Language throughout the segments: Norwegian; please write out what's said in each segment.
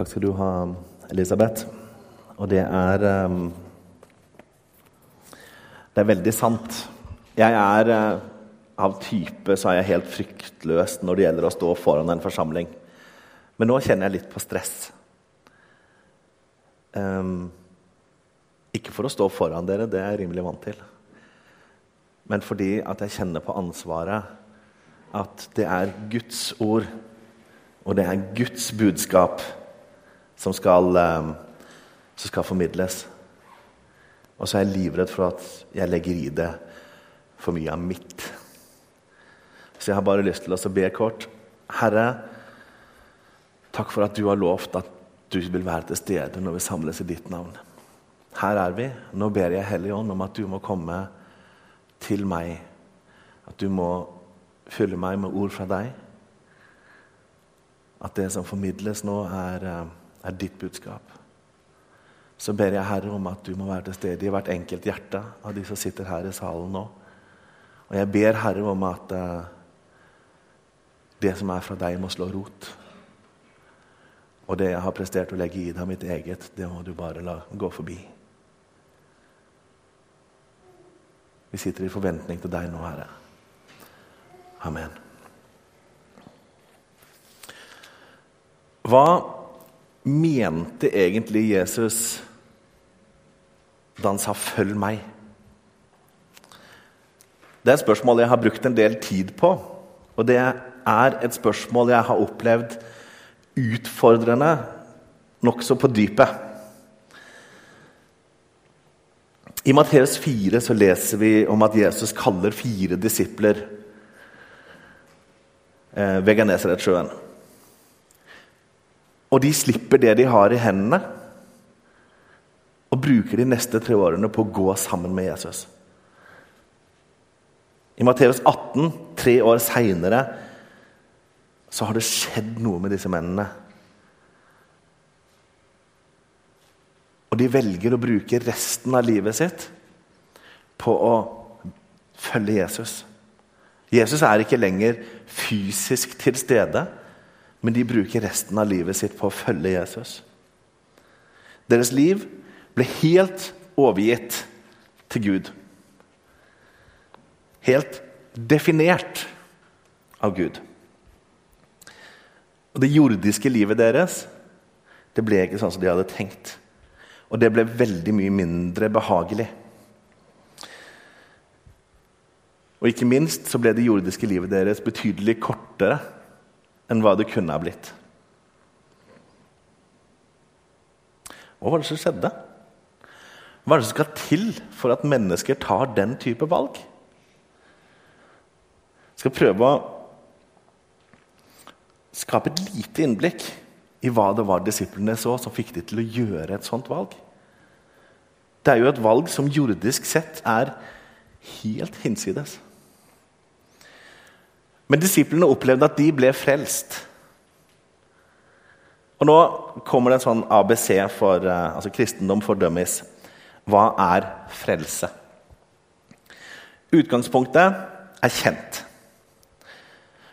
Takk skal du ha, Elisabeth. Og det er um, Det er veldig sant. Jeg er uh, av type så er jeg helt fryktløs når det gjelder å stå foran en forsamling. Men nå kjenner jeg litt på stress. Um, ikke for å stå foran dere, det er jeg rimelig vant til. Men fordi at jeg kjenner på ansvaret at det er Guds ord, og det er Guds budskap som skal, um, som skal formidles. Og så er jeg livredd for at jeg legger i det for mye av mitt. Så jeg har bare lyst til å be kort. Herre, takk for at du har lovt at du vil være til stede når vi samles i ditt navn. Her er vi. Nå ber jeg Hellige Ånd om at du må komme til meg. At du må fylle meg med ord fra deg. At det som formidles nå, er, er ditt budskap. Så ber jeg Herre om at du må være til stede i hvert enkelt hjerte av de som sitter her i salen nå. Og jeg ber Herre om at uh, det som er fra deg, må slå rot. Og det jeg har prestert å legge i deg mitt eget, det må du bare la gå forbi. Vi sitter i forventning til deg nå, Herre. Amen. Hva mente egentlig Jesus da han sa 'følg meg'? Det er et spørsmål jeg har brukt en del tid på. Og det er et spørsmål jeg har opplevd utfordrende nokså på dypet. I Matteus 4 så leser vi om at Jesus kaller fire disipler eh, ved Genesaretsjøen. Og de slipper det de har i hendene, og bruker de neste tre årene på å gå sammen med Jesus. I Matteus 18, tre år seinere, så har det skjedd noe med disse mennene. Og de velger å bruke resten av livet sitt på å følge Jesus. Jesus er ikke lenger fysisk til stede, men de bruker resten av livet sitt på å følge Jesus. Deres liv ble helt overgitt til Gud. Helt definert av Gud. Og Det jordiske livet deres det ble ikke sånn som de hadde tenkt. Og det ble veldig mye mindre behagelig. Og ikke minst så ble det jordiske livet deres betydelig kortere enn hva det kunne ha blitt. Hva var det som skjedde? Hva er det som skal til for at mennesker tar den type valg? Jeg skal prøve å skape et lite innblikk i hva det var disiplene så som fikk de til å gjøre et sånt valg. Det er jo et valg som jordisk sett er helt hinsides. Men disiplene opplevde at de ble frelst. Og Nå kommer det en sånn ABC for eh, altså kristendom for dummies. Hva er frelse? Utgangspunktet er kjent.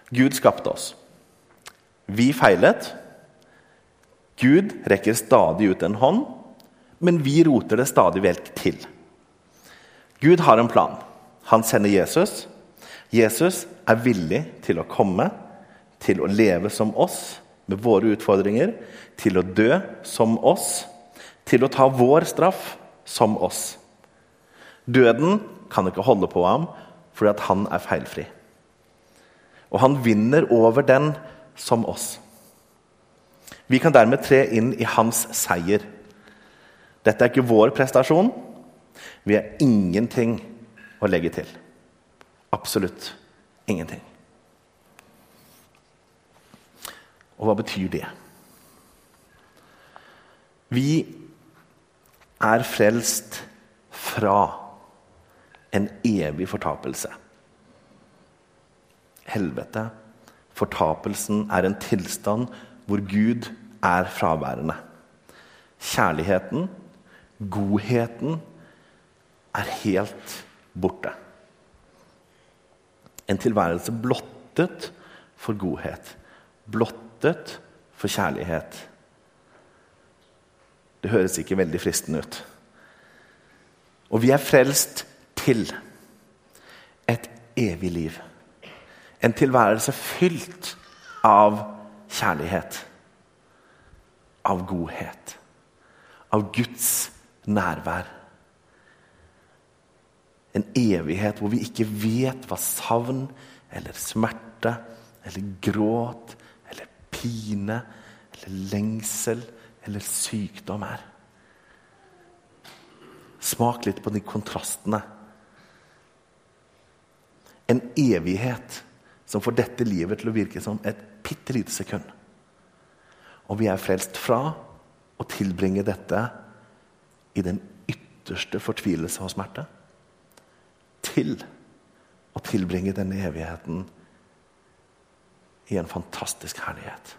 Gud skapte oss. Vi feilet. Gud rekker stadig ut en hånd, men vi roter det stadig vekk til. Gud har en plan. Han sender Jesus. Jesus er villig til å komme, til å leve som oss med våre utfordringer, til å dø som oss, til å ta vår straff som oss. Døden kan ikke holde på ham fordi at han er feilfri. Og han vinner over den som oss. Vi kan dermed tre inn i hans seier. Dette er ikke vår prestasjon. Vi har ingenting å legge til. Absolutt ingenting. Og hva betyr det? Vi er frelst fra en evig fortapelse. Helvete Fortapelsen er en tilstand hvor Gud er fraværende. Kjærligheten, godheten, er helt borte. En tilværelse blottet for godhet, blottet for kjærlighet. Det høres ikke veldig fristende ut. Og vi er frelst til et evig liv. En tilværelse fylt av kjærlighet, av godhet, av Guds nærvær. En evighet hvor vi ikke vet hva savn eller smerte eller gråt eller pine eller lengsel eller sykdom er. Smak litt på de kontrastene. En evighet som får dette livet til å virke som et bitte lite sekund. Og vi er frelst fra å tilbringe dette i den ytterste fortvilelse og smerte til å tilbringe denne evigheten i en fantastisk herlighet.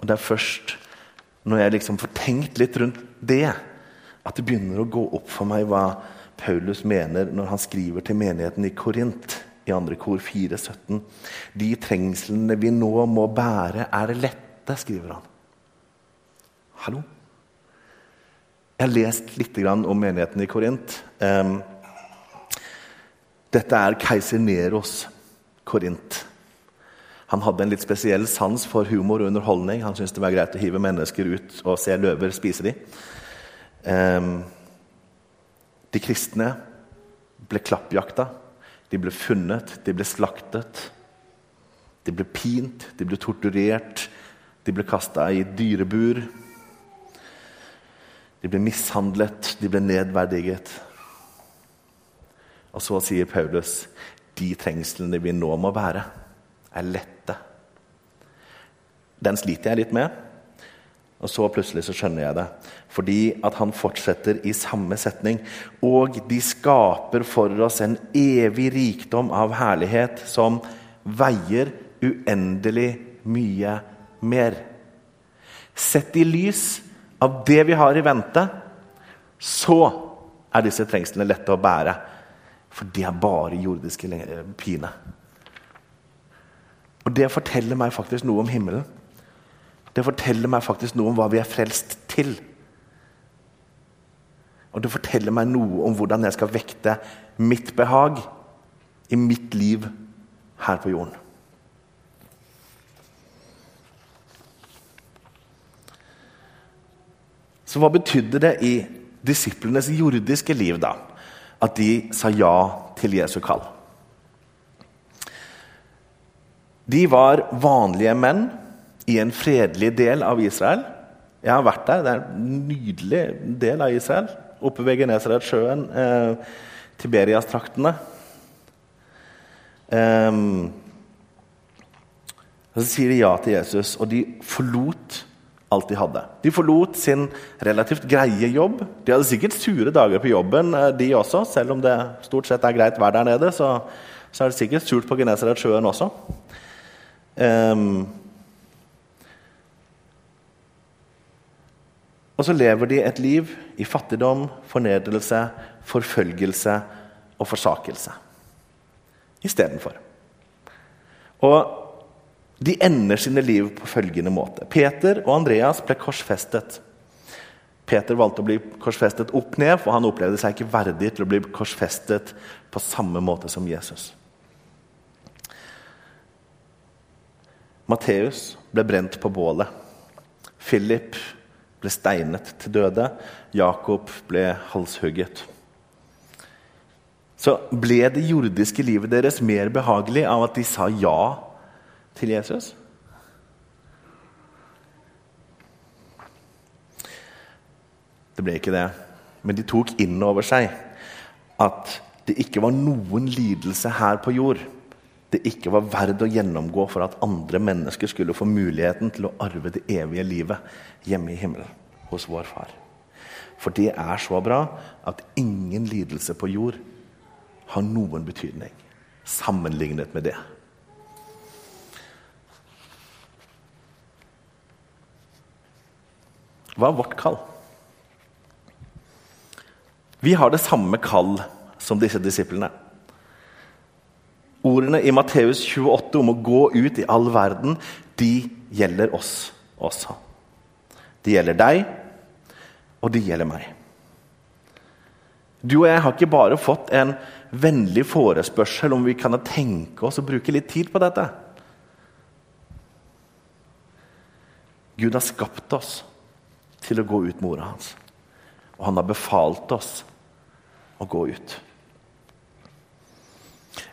Og Det er først når jeg liksom får tenkt litt rundt det, at det begynner å gå opp for meg hva Paulus mener når han skriver til menigheten i Korint i 2. kor 4,17. De trengslene vi nå må bære, er lette, skriver han. Hallo? Jeg har lest litt om menigheten i Korint. Dette er keiser Neros Korint. Han hadde en litt spesiell sans for humor og underholdning. Han syntes det var greit å hive mennesker ut og se løver spise dem. De kristne ble klappjakta. De ble funnet, de ble slaktet. De ble pint, de ble torturert, de ble kasta i dyrebur. De ble mishandlet, de ble nedverdiget. Og så sier Paulus de trengslene vi nå må bære, er lette. Den sliter jeg litt med. Og så plutselig så skjønner jeg det. Fordi at han fortsetter i samme setning. Og de skaper for oss en evig rikdom av herlighet som veier uendelig mye mer. Sett i lys av det vi har i vente, så er disse trengslene lette å bære. For det er bare jordiske pine. Og det forteller meg faktisk noe om himmelen. Det forteller meg faktisk noe om hva vi er frelst til. Og det forteller meg noe om hvordan jeg skal vekte mitt behag i mitt liv her på jorden. Så hva betydde det i disiplenes jordiske liv, da? at de sa ja til Jesu kall. De var vanlige menn i en fredelig del av Israel. Jeg har vært der. Det er en nydelig del av Israel. Oppe ved Genesaretsjøen, eh, Tiberias-traktene. Um, så sier de ja til Jesus, og de forlot alt de hadde. De forlot sin relativt greie jobb. De hadde sikkert sure dager på jobben, eh, de også. Selv om det stort sett er greit vær der nede, så, så er det sikkert surt på Genesaretsjøen også. Um, og så lever de et liv i fattigdom, fornedrelse, forfølgelse og forsakelse istedenfor. Og de ender sine liv på følgende måte. Peter og Andreas ble korsfestet. Peter valgte å bli korsfestet opp ned, for han opplevde seg ikke verdig til å bli korsfestet på samme måte som Jesus. Matteus ble brent på bålet. Philip ble steinet til døde. Jakob ble halshugget. Så ble det jordiske livet deres mer behagelig av at de sa ja til Jesus? Det ble ikke det. Men de tok inn over seg at det ikke var noen lidelse her på jord det ikke var verdt å gjennomgå for at andre mennesker skulle få muligheten til å arve det evige livet hjemme i himmelen hos vår far. For det er så bra at ingen lidelse på jord har noen betydning sammenlignet med det. Hva er vårt kall? Vi har det samme kall som disse disiplene. Ordene i Matteus 28 om å gå ut i all verden, de gjelder oss også. De gjelder deg, og de gjelder meg. Du og jeg har ikke bare fått en vennlig forespørsel om vi kan tenke oss å bruke litt tid på dette. Gud har skapt oss til å gå ut mora hans. Og han har befalt oss å gå ut.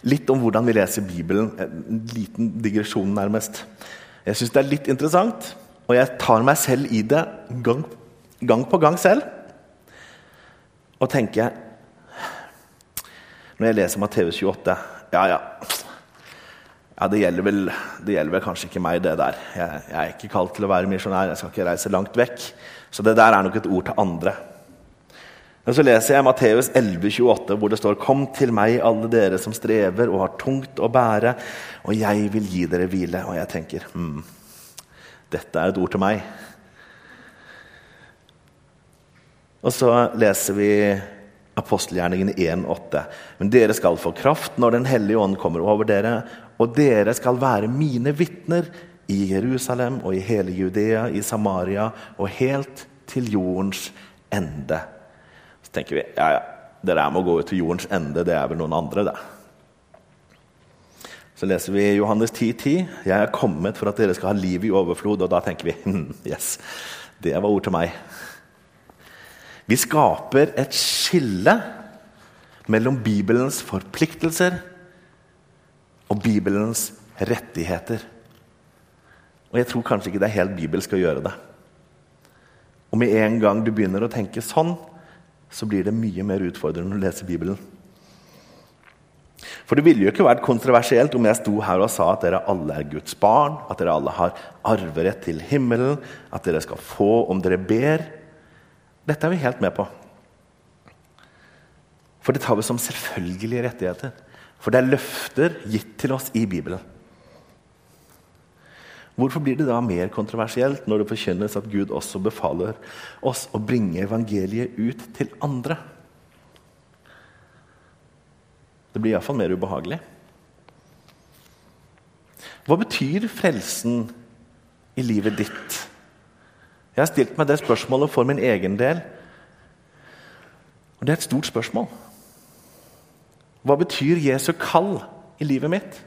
Litt om hvordan vi leser Bibelen. En liten digresjon, nærmest. Jeg syns det er litt interessant, og jeg tar meg selv i det gang, gang på gang selv. Og tenker Når jeg leser Matteus 28 Ja, ja. Ja, det gjelder, vel, det gjelder vel kanskje ikke meg, det der. Jeg, jeg er ikke kalt til å være misjonær. Jeg skal ikke reise langt vekk. Så det der er nok et ord til andre. Men så leser jeg Matteus 11,28, hvor det står Kom til meg, alle dere som strever og har tungt å bære, og jeg vil gi dere hvile. Og jeg tenker hm, dette er et ord til meg. Og så leser vi apostelgjerningene 1,8. Men dere skal få kraft når Den hellige ånd kommer over dere, og dere skal være mine vitner i Jerusalem og i hele Judea, i Samaria og helt til jordens ende Så tenker vi ja, ja, det der med å gå ut til jordens ende, det er vel noen andre, det. Så leser vi Johannes 10,10. 10, 'Jeg er kommet for at dere skal ha liv i overflod.' Og da tenker vi hm, yes, det var ord til meg. Vi skaper et skille mellom Bibelens forpliktelser og Bibelens rettigheter. Og jeg tror kanskje ikke det er helt bibelsk å gjøre det. Og med en gang du begynner å tenke sånn, så blir det mye mer utfordrende å lese Bibelen. For det ville jo ikke vært kontroversielt om jeg sto her og sa at dere alle er Guds barn, at dere alle har arverett til himmelen, at dere skal få om dere ber. Dette er vi helt med på. For det tar vi som selvfølgelige rettigheter. For det er løfter gitt til oss i Bibelen. Hvorfor blir det da mer kontroversielt når det forkynnes at Gud også befaler oss å bringe evangeliet ut til andre? Det blir iallfall mer ubehagelig. Hva betyr frelsen i livet ditt? Jeg har stilt meg det spørsmålet for min egen del. Og det er et stort spørsmål. Hva betyr Jesu kall i livet mitt?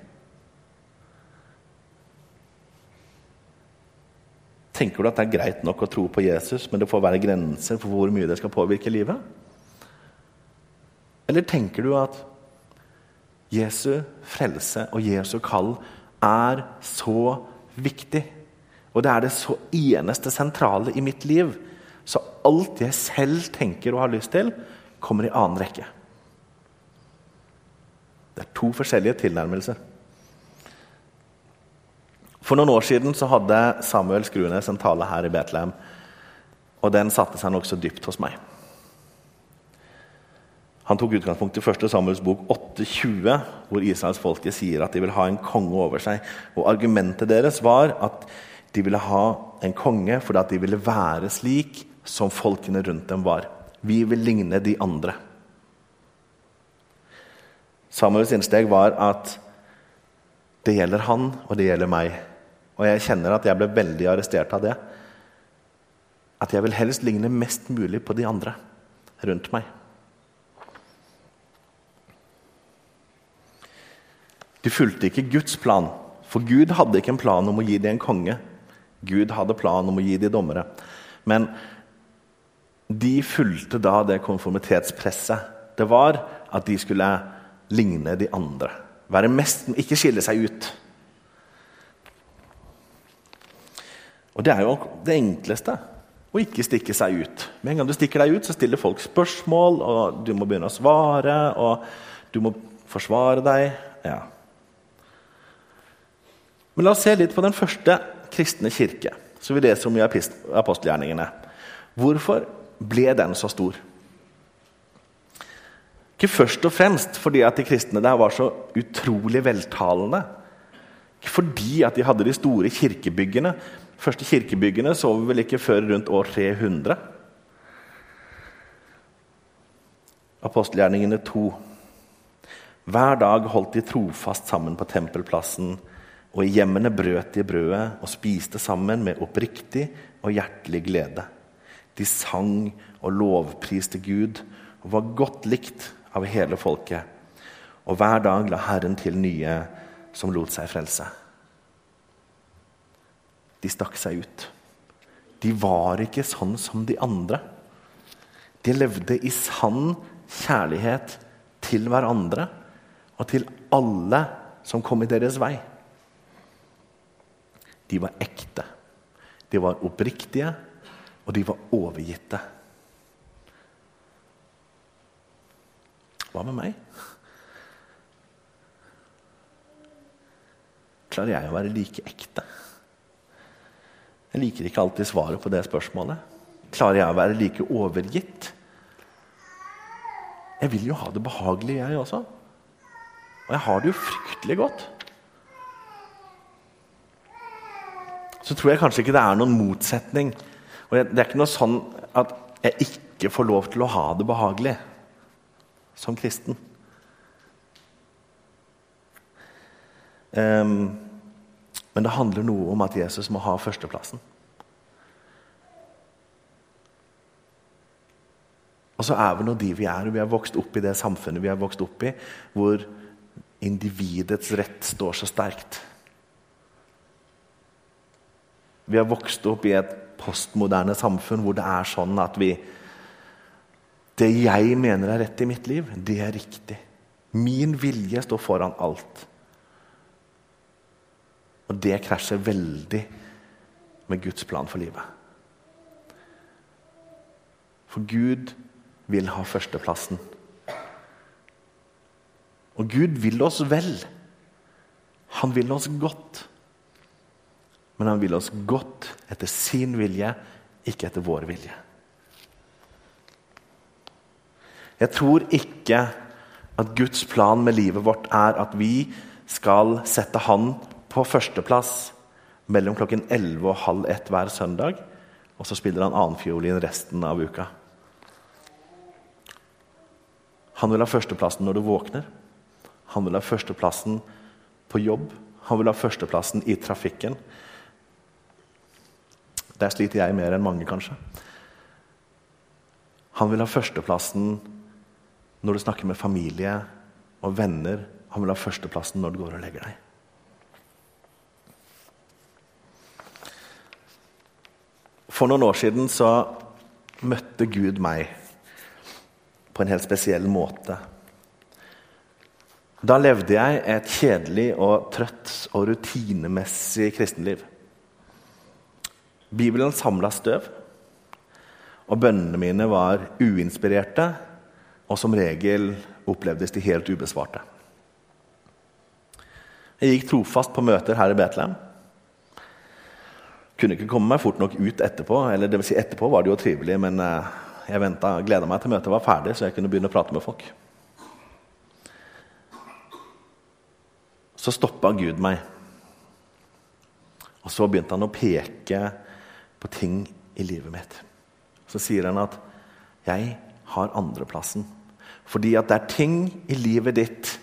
Tenker du at det er greit nok å tro på Jesus, men det får være grenser for hvor mye det skal påvirke livet? Eller tenker du at Jesu frelse og Jesu kall er så viktig, og det er det så eneste sentrale i mitt liv, så alt jeg selv tenker og har lyst til, kommer i annen rekke? Det er to forskjellige tilnærmelser. For noen år siden så hadde Samuel Skrunes en tale her i Betlehem. Og den satte seg nokså dypt hos meg. Han tok utgangspunkt i 1. Samuels bok 8,20, hvor israelsfolket sier at de vil ha en konge over seg. Og Argumentet deres var at de ville ha en konge fordi at de ville være slik som folkene rundt dem var. Vi vil ligne de andre. Samuels innsteg var at det gjelder han, og det gjelder meg. Og jeg kjenner at jeg ble veldig arrestert av det. At jeg vil helst ligne mest mulig på de andre rundt meg. De fulgte ikke Guds plan, for Gud hadde ikke en plan om å gi dem en konge. Gud hadde plan om å gi dem dommere. Men de fulgte da det konformitetspresset det var at de skulle ligne de andre. Være mest, ikke skille seg ut. Og det er jo det enkleste å ikke stikke seg ut. Med en gang du stikker deg ut, så stiller folk spørsmål, og du må begynne å svare, og du må forsvare deg. Ja. Men la oss se litt på den første kristne kirke, som vi leser om i apostelgjerningene. Hvorfor ble den så stor? Ikke først og fremst fordi at de kristne der var så utrolig veltalende. Ikke fordi at de hadde de store kirkebyggene, De første kirkebyggene så vi vel ikke før rundt år 300. Apostelgjerningene 2. Hver dag holdt de trofast sammen på tempelplassen, Og i hjemmene brøt de brødet og spiste sammen med oppriktig og hjertelig glede. De sang og lovpriste Gud og var godt likt av hele folket. Og hver dag la Herren til nye som lot seg frelse. De stakk seg ut. De var ikke sånn som de andre. De levde i sann kjærlighet til hverandre og til alle som kom i deres vei. De var ekte, de var oppriktige, og de var overgitte. Hva med meg? Klarer jeg å være like ekte? Jeg liker ikke alltid svaret på det spørsmålet. Klarer jeg å være like overgitt? Jeg vil jo ha det behagelig, jeg også. Og jeg har det jo fryktelig godt. Så tror jeg kanskje ikke det er noen motsetning. Og Det er ikke noe sånn at jeg ikke får lov til å ha det behagelig som kristen. Um, men det handler noe om at Jesus må ha førsteplassen. Og så er vi nå de vi er, og vi har vokst opp i det samfunnet vi har vokst opp i, hvor individets rett står så sterkt. Vi har vokst opp i et postmoderne samfunn hvor det er sånn at vi Det jeg mener er rett i mitt liv, det er riktig. Min vilje står foran alt. Og det krasjer veldig med Guds plan for livet. For Gud vil ha førsteplassen. Og Gud vil oss vel. Han vil oss godt. Men han vil oss godt etter sin vilje, ikke etter vår vilje. Jeg tror ikke at Guds plan med livet vårt er at vi skal sette Han på førsteplass mellom klokken 11 og halv ett hver søndag, og så spiller han annenfiolin resten av uka. Han vil ha førsteplassen når du våkner. Han vil ha førsteplassen på jobb. Han vil ha førsteplassen i trafikken. Der sliter jeg mer enn mange, kanskje. Han vil ha førsteplassen når du snakker med familie og venner. Han vil ha førsteplassen når du går og legger deg. For noen år siden så møtte Gud meg på en helt spesiell måte. Da levde jeg et kjedelig og trøtt og rutinemessig kristenliv. Bibelen samla støv, og bønnene mine var uinspirerte og som regel opplevdes de helt ubesvarte. Jeg gikk trofast på møter her i Betlehem. Kunne ikke komme meg fort nok ut etterpå. eller det vil si Etterpå var det jo trivelig, men eh, jeg gleda meg til møtet var ferdig, så jeg kunne begynne å prate med folk. Så stoppa Gud meg. Og så begynte han å peke på ting i livet mitt. Så sier han at 'jeg har andreplassen'. Fordi at det er ting i livet ditt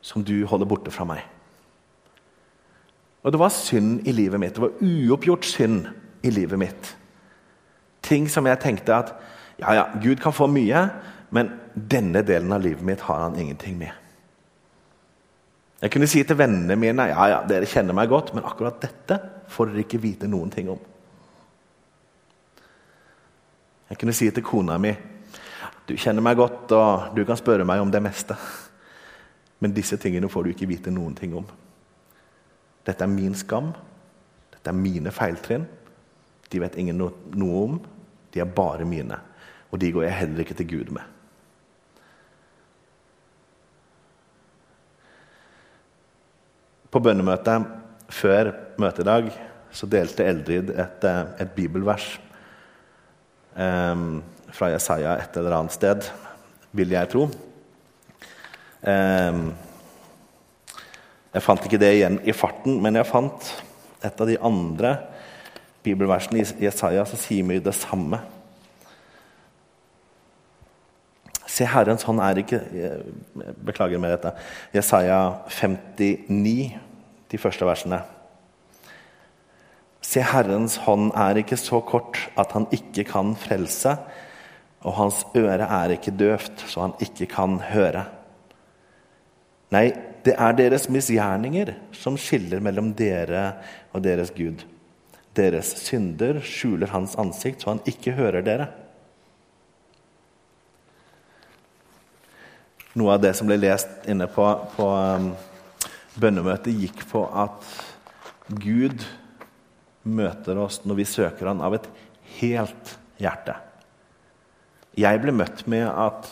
som du holder borte fra meg. Og det var synd i livet mitt. Det var uoppgjort synd i livet mitt. Ting som jeg tenkte at ja, ja, Gud kan få mye, men denne delen av livet mitt har han ingenting med. Jeg kunne si til vennene mine ja, ja, dere kjenner meg godt, men akkurat dette får dere ikke vite noen ting om. Jeg kunne si til kona mi du kjenner meg godt, og du kan spørre meg om det meste. Men disse tingene får du ikke vite noen ting om. Dette er min skam. Dette er mine feiltrinn. De vet ingen no noe om. De er bare mine. Og de går jeg heller ikke til Gud med. På bønnemøtet før møtedag så delte Eldrid et, eh, et bibelvers um, fra Jesaja et eller annet sted, vil jeg tro. Um, jeg fant ikke det igjen i farten, men jeg fant et av de andre bibelversene i Jesaja som sier mye det samme. Se, Herrens hånd er ikke Beklager med dette. Jesaja 59, de første versene. Se, Herrens hånd er ikke så kort at han ikke kan frelse, og hans øre er ikke døvt, så han ikke kan høre. Nei, det er deres misgjerninger som skiller mellom dere og deres Gud. Deres synder skjuler hans ansikt, så han ikke hører dere. Noe av det som ble lest inne på, på um, bønnemøtet, gikk på at Gud møter oss når vi søker Han av et helt hjerte. Jeg ble møtt med at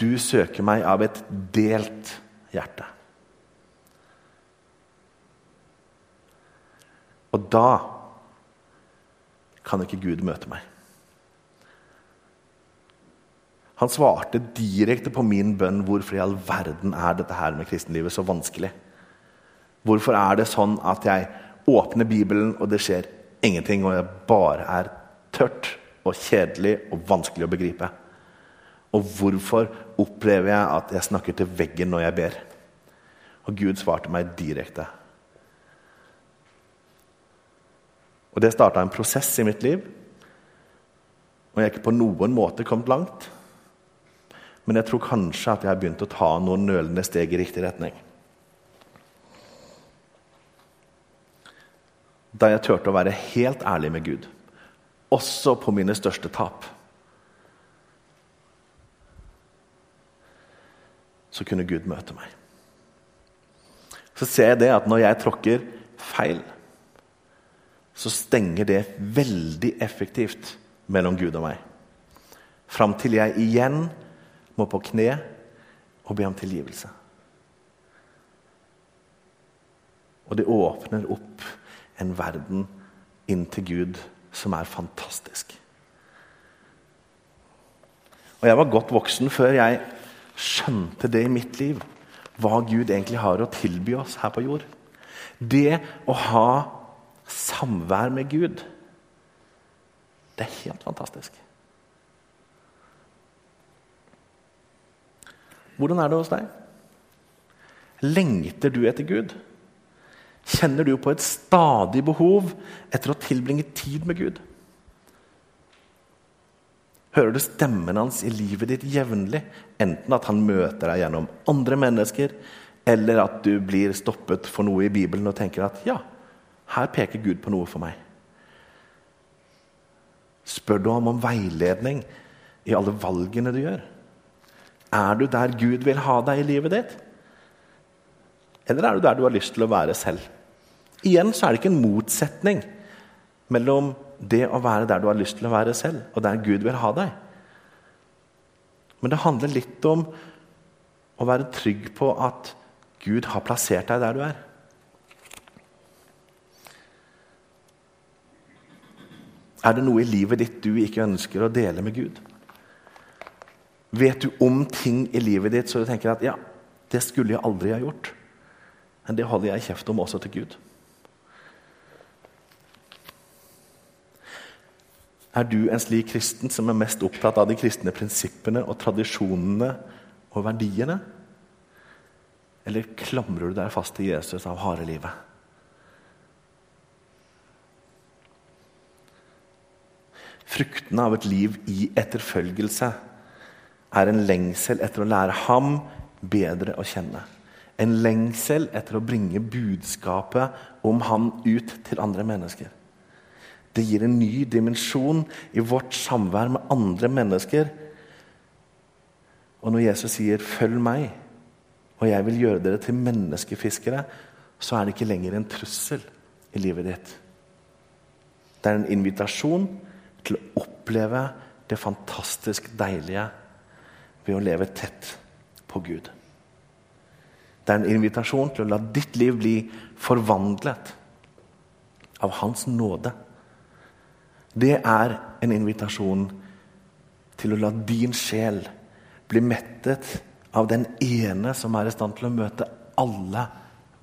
du søker meg av et delt hjerte. Og da kan ikke Gud møte meg. Han svarte direkte på min bønn hvorfor i all verden er dette her med kristenlivet så vanskelig. Hvorfor er det sånn at jeg åpner Bibelen, og det skjer ingenting, og jeg bare er tørt og kjedelig og vanskelig å begripe? Og hvorfor opplever jeg at jeg snakker til veggen når jeg ber? Og Gud svarte meg direkte. Og Det starta en prosess i mitt liv. Og jeg er ikke på noen måte kommet langt. Men jeg tror kanskje at jeg har begynt å ta noen nølende steg i riktig retning. da jeg turte å være helt ærlig med Gud, også på mine største tap. Så kunne Gud møte meg. Så ser jeg det at når jeg tråkker feil, så stenger det veldig effektivt mellom Gud og meg. Fram til jeg igjen må på kne og be om tilgivelse. Og det åpner opp en verden inn til Gud som er fantastisk. Og Jeg var godt voksen før jeg skjønte det i mitt liv. Hva Gud egentlig har å tilby oss her på jord. Det å ha samvær med Gud, det er helt fantastisk. Hvordan er det hos deg? Lengter du etter Gud? Kjenner du på et stadig behov etter å tilbringe tid med Gud? Hører du stemmen hans i livet ditt jevnlig? Enten at han møter deg gjennom andre mennesker, eller at du blir stoppet for noe i Bibelen og tenker at ja, her peker Gud på noe for meg. Spør du ham om veiledning i alle valgene du gjør? Er du der Gud vil ha deg i livet ditt? Eller er du der du har lyst til å være selv? Igjen så er det ikke en motsetning mellom det å være der du har lyst til å være selv, og der Gud vil ha deg. Men det handler litt om å være trygg på at Gud har plassert deg der du er. Er det noe i livet ditt du ikke ønsker å dele med Gud? Vet du om ting i livet ditt så du tenker at ja, det skulle jeg aldri ha gjort? Men det holder jeg kjeft om også til Gud. Er du en slik kristen som er mest opptatt av de kristne prinsippene og tradisjonene og verdiene? Eller klamrer du deg fast til Jesus av harde livet? Fruktene av et liv i etterfølgelse er en lengsel etter å lære ham bedre å kjenne. En lengsel etter å bringe budskapet om ham ut til andre mennesker. Det gir en ny dimensjon i vårt samvær med andre mennesker. Og når Jesus sier 'følg meg', og jeg vil gjøre dere til menneskefiskere, så er det ikke lenger en trussel i livet ditt. Det er en invitasjon til å oppleve det fantastisk deilige ved å leve tett på Gud. Det er en invitasjon til å la ditt liv bli forvandlet av Hans nåde det er en invitasjon til å la din sjel bli mettet av den ene som er i stand til å møte alle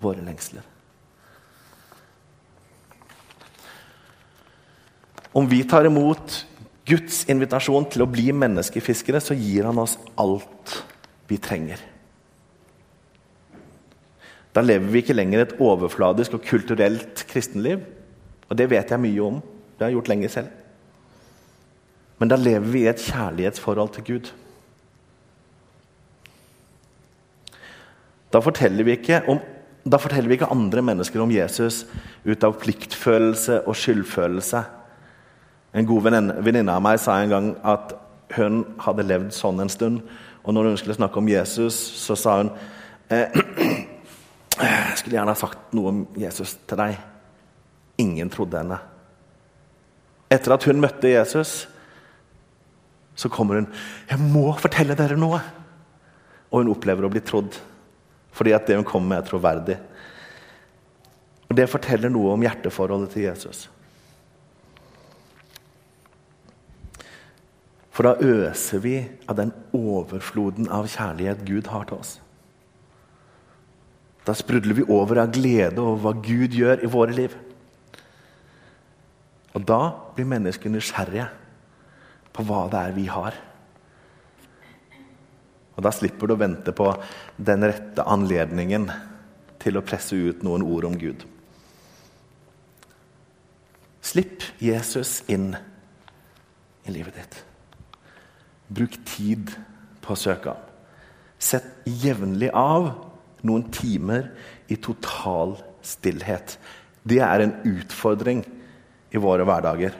våre lengsler. Om vi tar imot Guds invitasjon til å bli menneskefiskere, så gir han oss alt vi trenger. Da lever vi ikke lenger et overfladisk og kulturelt kristenliv. Og det vet jeg mye om. Det har jeg gjort lenge selv. Men da lever vi i et kjærlighetsforhold til Gud. Da forteller vi ikke, om, forteller vi ikke andre mennesker om Jesus ut av pliktfølelse og skyldfølelse. En god venninne av meg sa en gang at hun hadde levd sånn en stund. Og når hun skulle snakke om Jesus, så sa hun eh, Jeg skulle gjerne ha sagt noe om Jesus til deg. Ingen trodde henne. Etter at hun møtte Jesus, så kommer hun 'Jeg må fortelle dere noe!' Og hun opplever å bli trodd. Fordi at det hun kommer med, er troverdig. Og Det forteller noe om hjerteforholdet til Jesus. For da øser vi av den overfloden av kjærlighet Gud har til oss. Da sprudler vi over av glede over hva Gud gjør i våre liv. Og da blir mennesker nysgjerrige på hva det er vi har. Og Da slipper du å vente på den rette anledningen til å presse ut noen ord om Gud. Slipp Jesus inn i livet ditt. Bruk tid på å søke. Sett jevnlig av noen timer i total stillhet. Det er en utfordring i våre hverdager.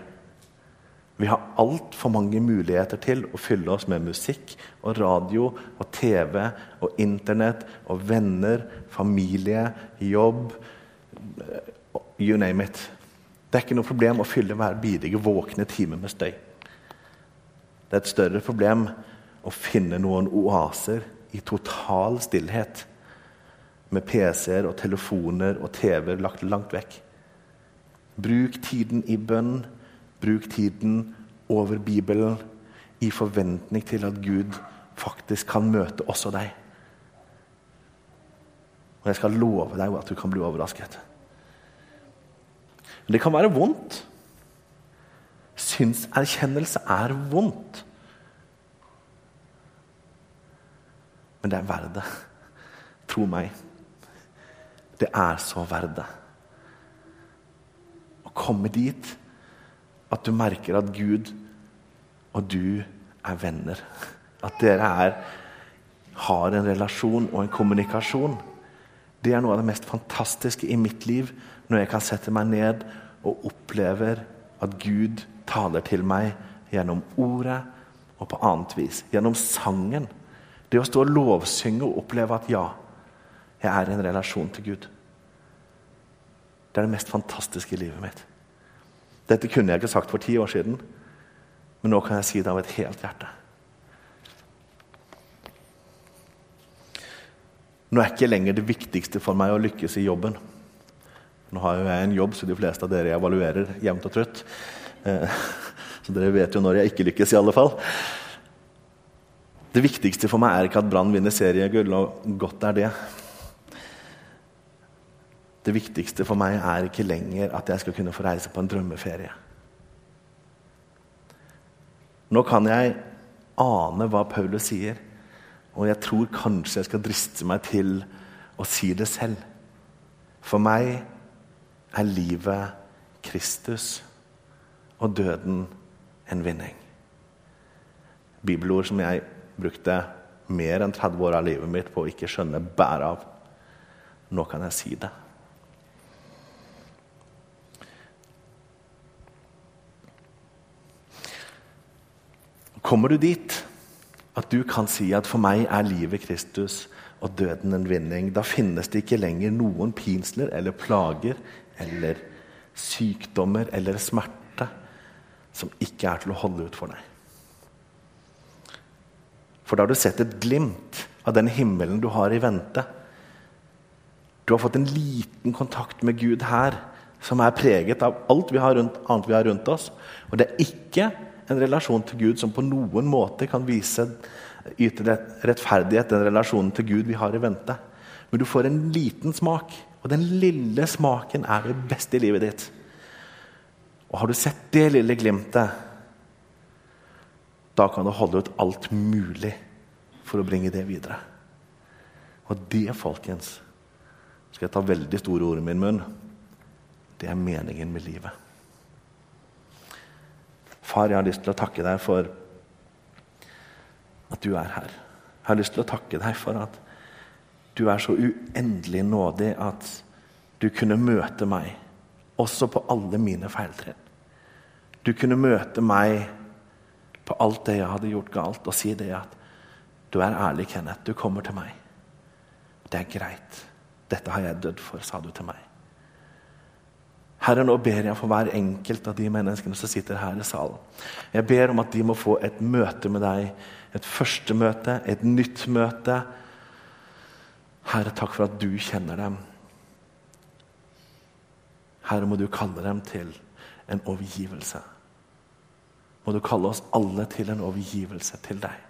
Vi har altfor mange muligheter til å fylle oss med musikk og radio og TV og Internett og venner, familie, jobb You name it. Det er ikke noe problem å fylle hver bidige våkne time med støy. Det er et større problem å finne noen oaser i total stillhet med PC-er og telefoner og TV-er lagt langt vekk. Bruk tiden i bønn, bruk tiden over Bibelen i forventning til at Gud faktisk kan møte også deg. Og jeg skal love deg at du kan bli overrasket. Men Det kan være vondt. Synserkjennelse er vondt. Men det er verdt det. Tro meg. Det er så verdt det. Komme dit at du merker at Gud og du er venner. At dere er, har en relasjon og en kommunikasjon. Det er noe av det mest fantastiske i mitt liv når jeg kan sette meg ned og opplever at Gud taler til meg gjennom ordet og på annet vis. Gjennom sangen. Det å stå og lovsynge og oppleve at ja, jeg er i en relasjon til Gud. Det er det mest fantastiske i livet mitt. Dette kunne jeg ikke sagt for ti år siden, men nå kan jeg si det av et helt hjerte. Nå er ikke lenger det viktigste for meg å lykkes i jobben. Nå har jo jeg en jobb, så de fleste av dere evaluerer jevnt og trutt. Eh, så dere vet jo når jeg ikke lykkes, i alle fall. Det viktigste for meg er ikke at Brann vinner seriegull, og godt er det. Det viktigste for meg er ikke lenger at jeg skal kunne få reise på en drømmeferie. Nå kan jeg ane hva Paulus sier, og jeg tror kanskje jeg skal driste meg til å si det selv. For meg er livet Kristus og døden en vinning. Bibelord som jeg brukte mer enn 30 år av livet mitt på å ikke skjønne bæret av. Nå kan jeg si det. Kommer du dit at du kan si at for meg er livet Kristus og døden en vinning, da finnes det ikke lenger noen pinsler eller plager eller sykdommer eller smerte som ikke er til å holde ut for deg. For da har du sett et glimt av den himmelen du har i vente. Du har fått en liten kontakt med Gud her, som er preget av alt vi har rundt, annet vi har rundt oss. Og det er ikke en relasjon til Gud som på noen måte kan vise yte rettferdighet, den relasjonen til Gud vi har i vente. Men du får en liten smak, og den lille smaken er det beste i livet ditt. Og har du sett det lille glimtet, da kan du holde ut alt mulig for å bringe det videre. Og det, folkens, skal jeg ta veldig store ord i min munn. Det er meningen med livet. Far, jeg har lyst til å takke deg for at du er her. Jeg har lyst til å takke deg for at du er så uendelig nådig at du kunne møte meg også på alle mine feiltrinn. Du kunne møte meg på alt det jeg hadde gjort galt, og si det at du er ærlig, Kenneth. Du kommer til meg. Det er greit. Dette har jeg dødd for, sa du til meg. Herre, nå ber jeg for hver enkelt av de menneskene som sitter her i salen. Jeg ber om at de må få et møte med deg. Et første møte, et nytt møte. Herre, takk for at du kjenner dem. Herre, må du kalle dem til en overgivelse. Må du kalle oss alle til en overgivelse til deg.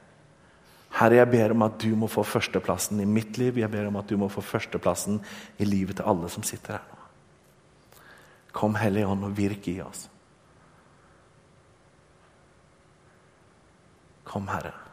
Herre, jeg ber om at du må få førsteplassen i mitt liv. Jeg ber om at du må få førsteplassen i livet til alle som sitter her nå. Kom, Hellige Ånd, og virk i oss. Kom, Herre.